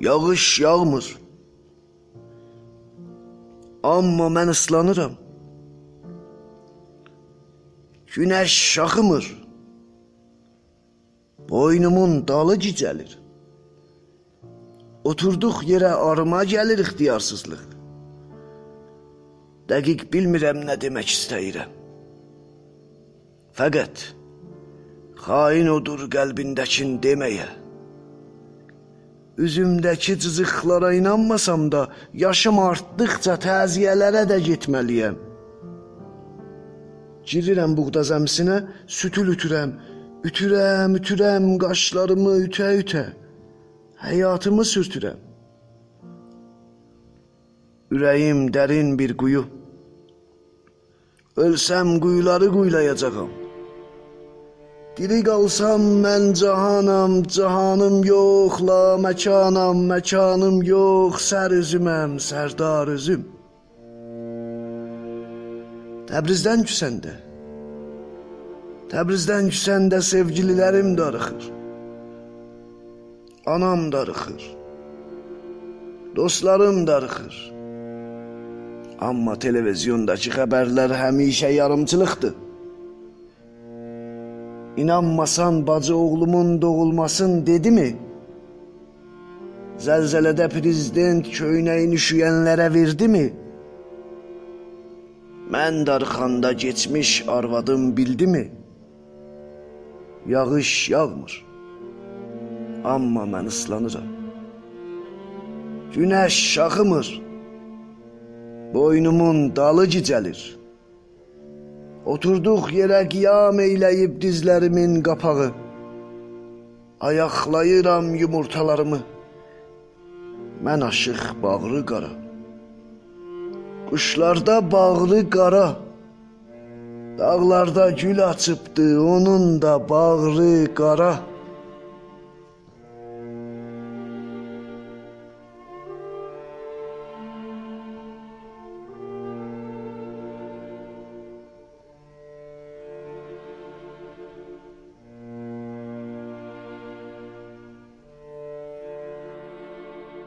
Yağış yağmır. Amma mən ıslanıram. Günəş şaxımır. Boynumun dalı gicəlir. Oturduq yerə arıma gəlir ixtiyarsızlıq. Dəqiq bilmirəm nə demək istəyirəm. Fəqət xain odur qəlbindəkin deməyə. Üzümdəki cızıqlara inanmasam da, yaşım artdıqca təziyələrə də getməliyəm. Girirəm buğda zəmisinə, sütül ütürəm, ütürəm, ütürəm, qaşlarımı ütə-ütə, həyatımı sürtürəm. Ürəyim dərin bir quyu. Ölsəm quyuları quyulayacağam. Diri qalsam mən cahanam, cahanım yox, la məkanam, məkanım yox, sər üzüməm, sərdar üzüm. Təbrizdən küsəndə. Təbrizdən küsəndə sevgililərim darıxır. Anam darıxır. Dostlarım darıxır. Amma televizyondakı xəbərlər həmişə yarımçılıqdır. İnanmasan bacı oğlumun doğulmasın dedimi? Zəlzələdə prezident köynəyin üşüyənlərə verdimi? Mən darxanda keçmiş arvadım bildimi? Yağış yağmır. Amma mən ıslanıram. Günəş şaxımır. Boynumun dalı gicəlir. Oturduq yerə qiyam eyləyib dizlərimin qapağı. Ayaqlayıram yumurtalarımı. Mən aşıq bağrı qara. Quşlarda bağrı qara. Dağlarda gül açıbdı, onun da bağrı qara.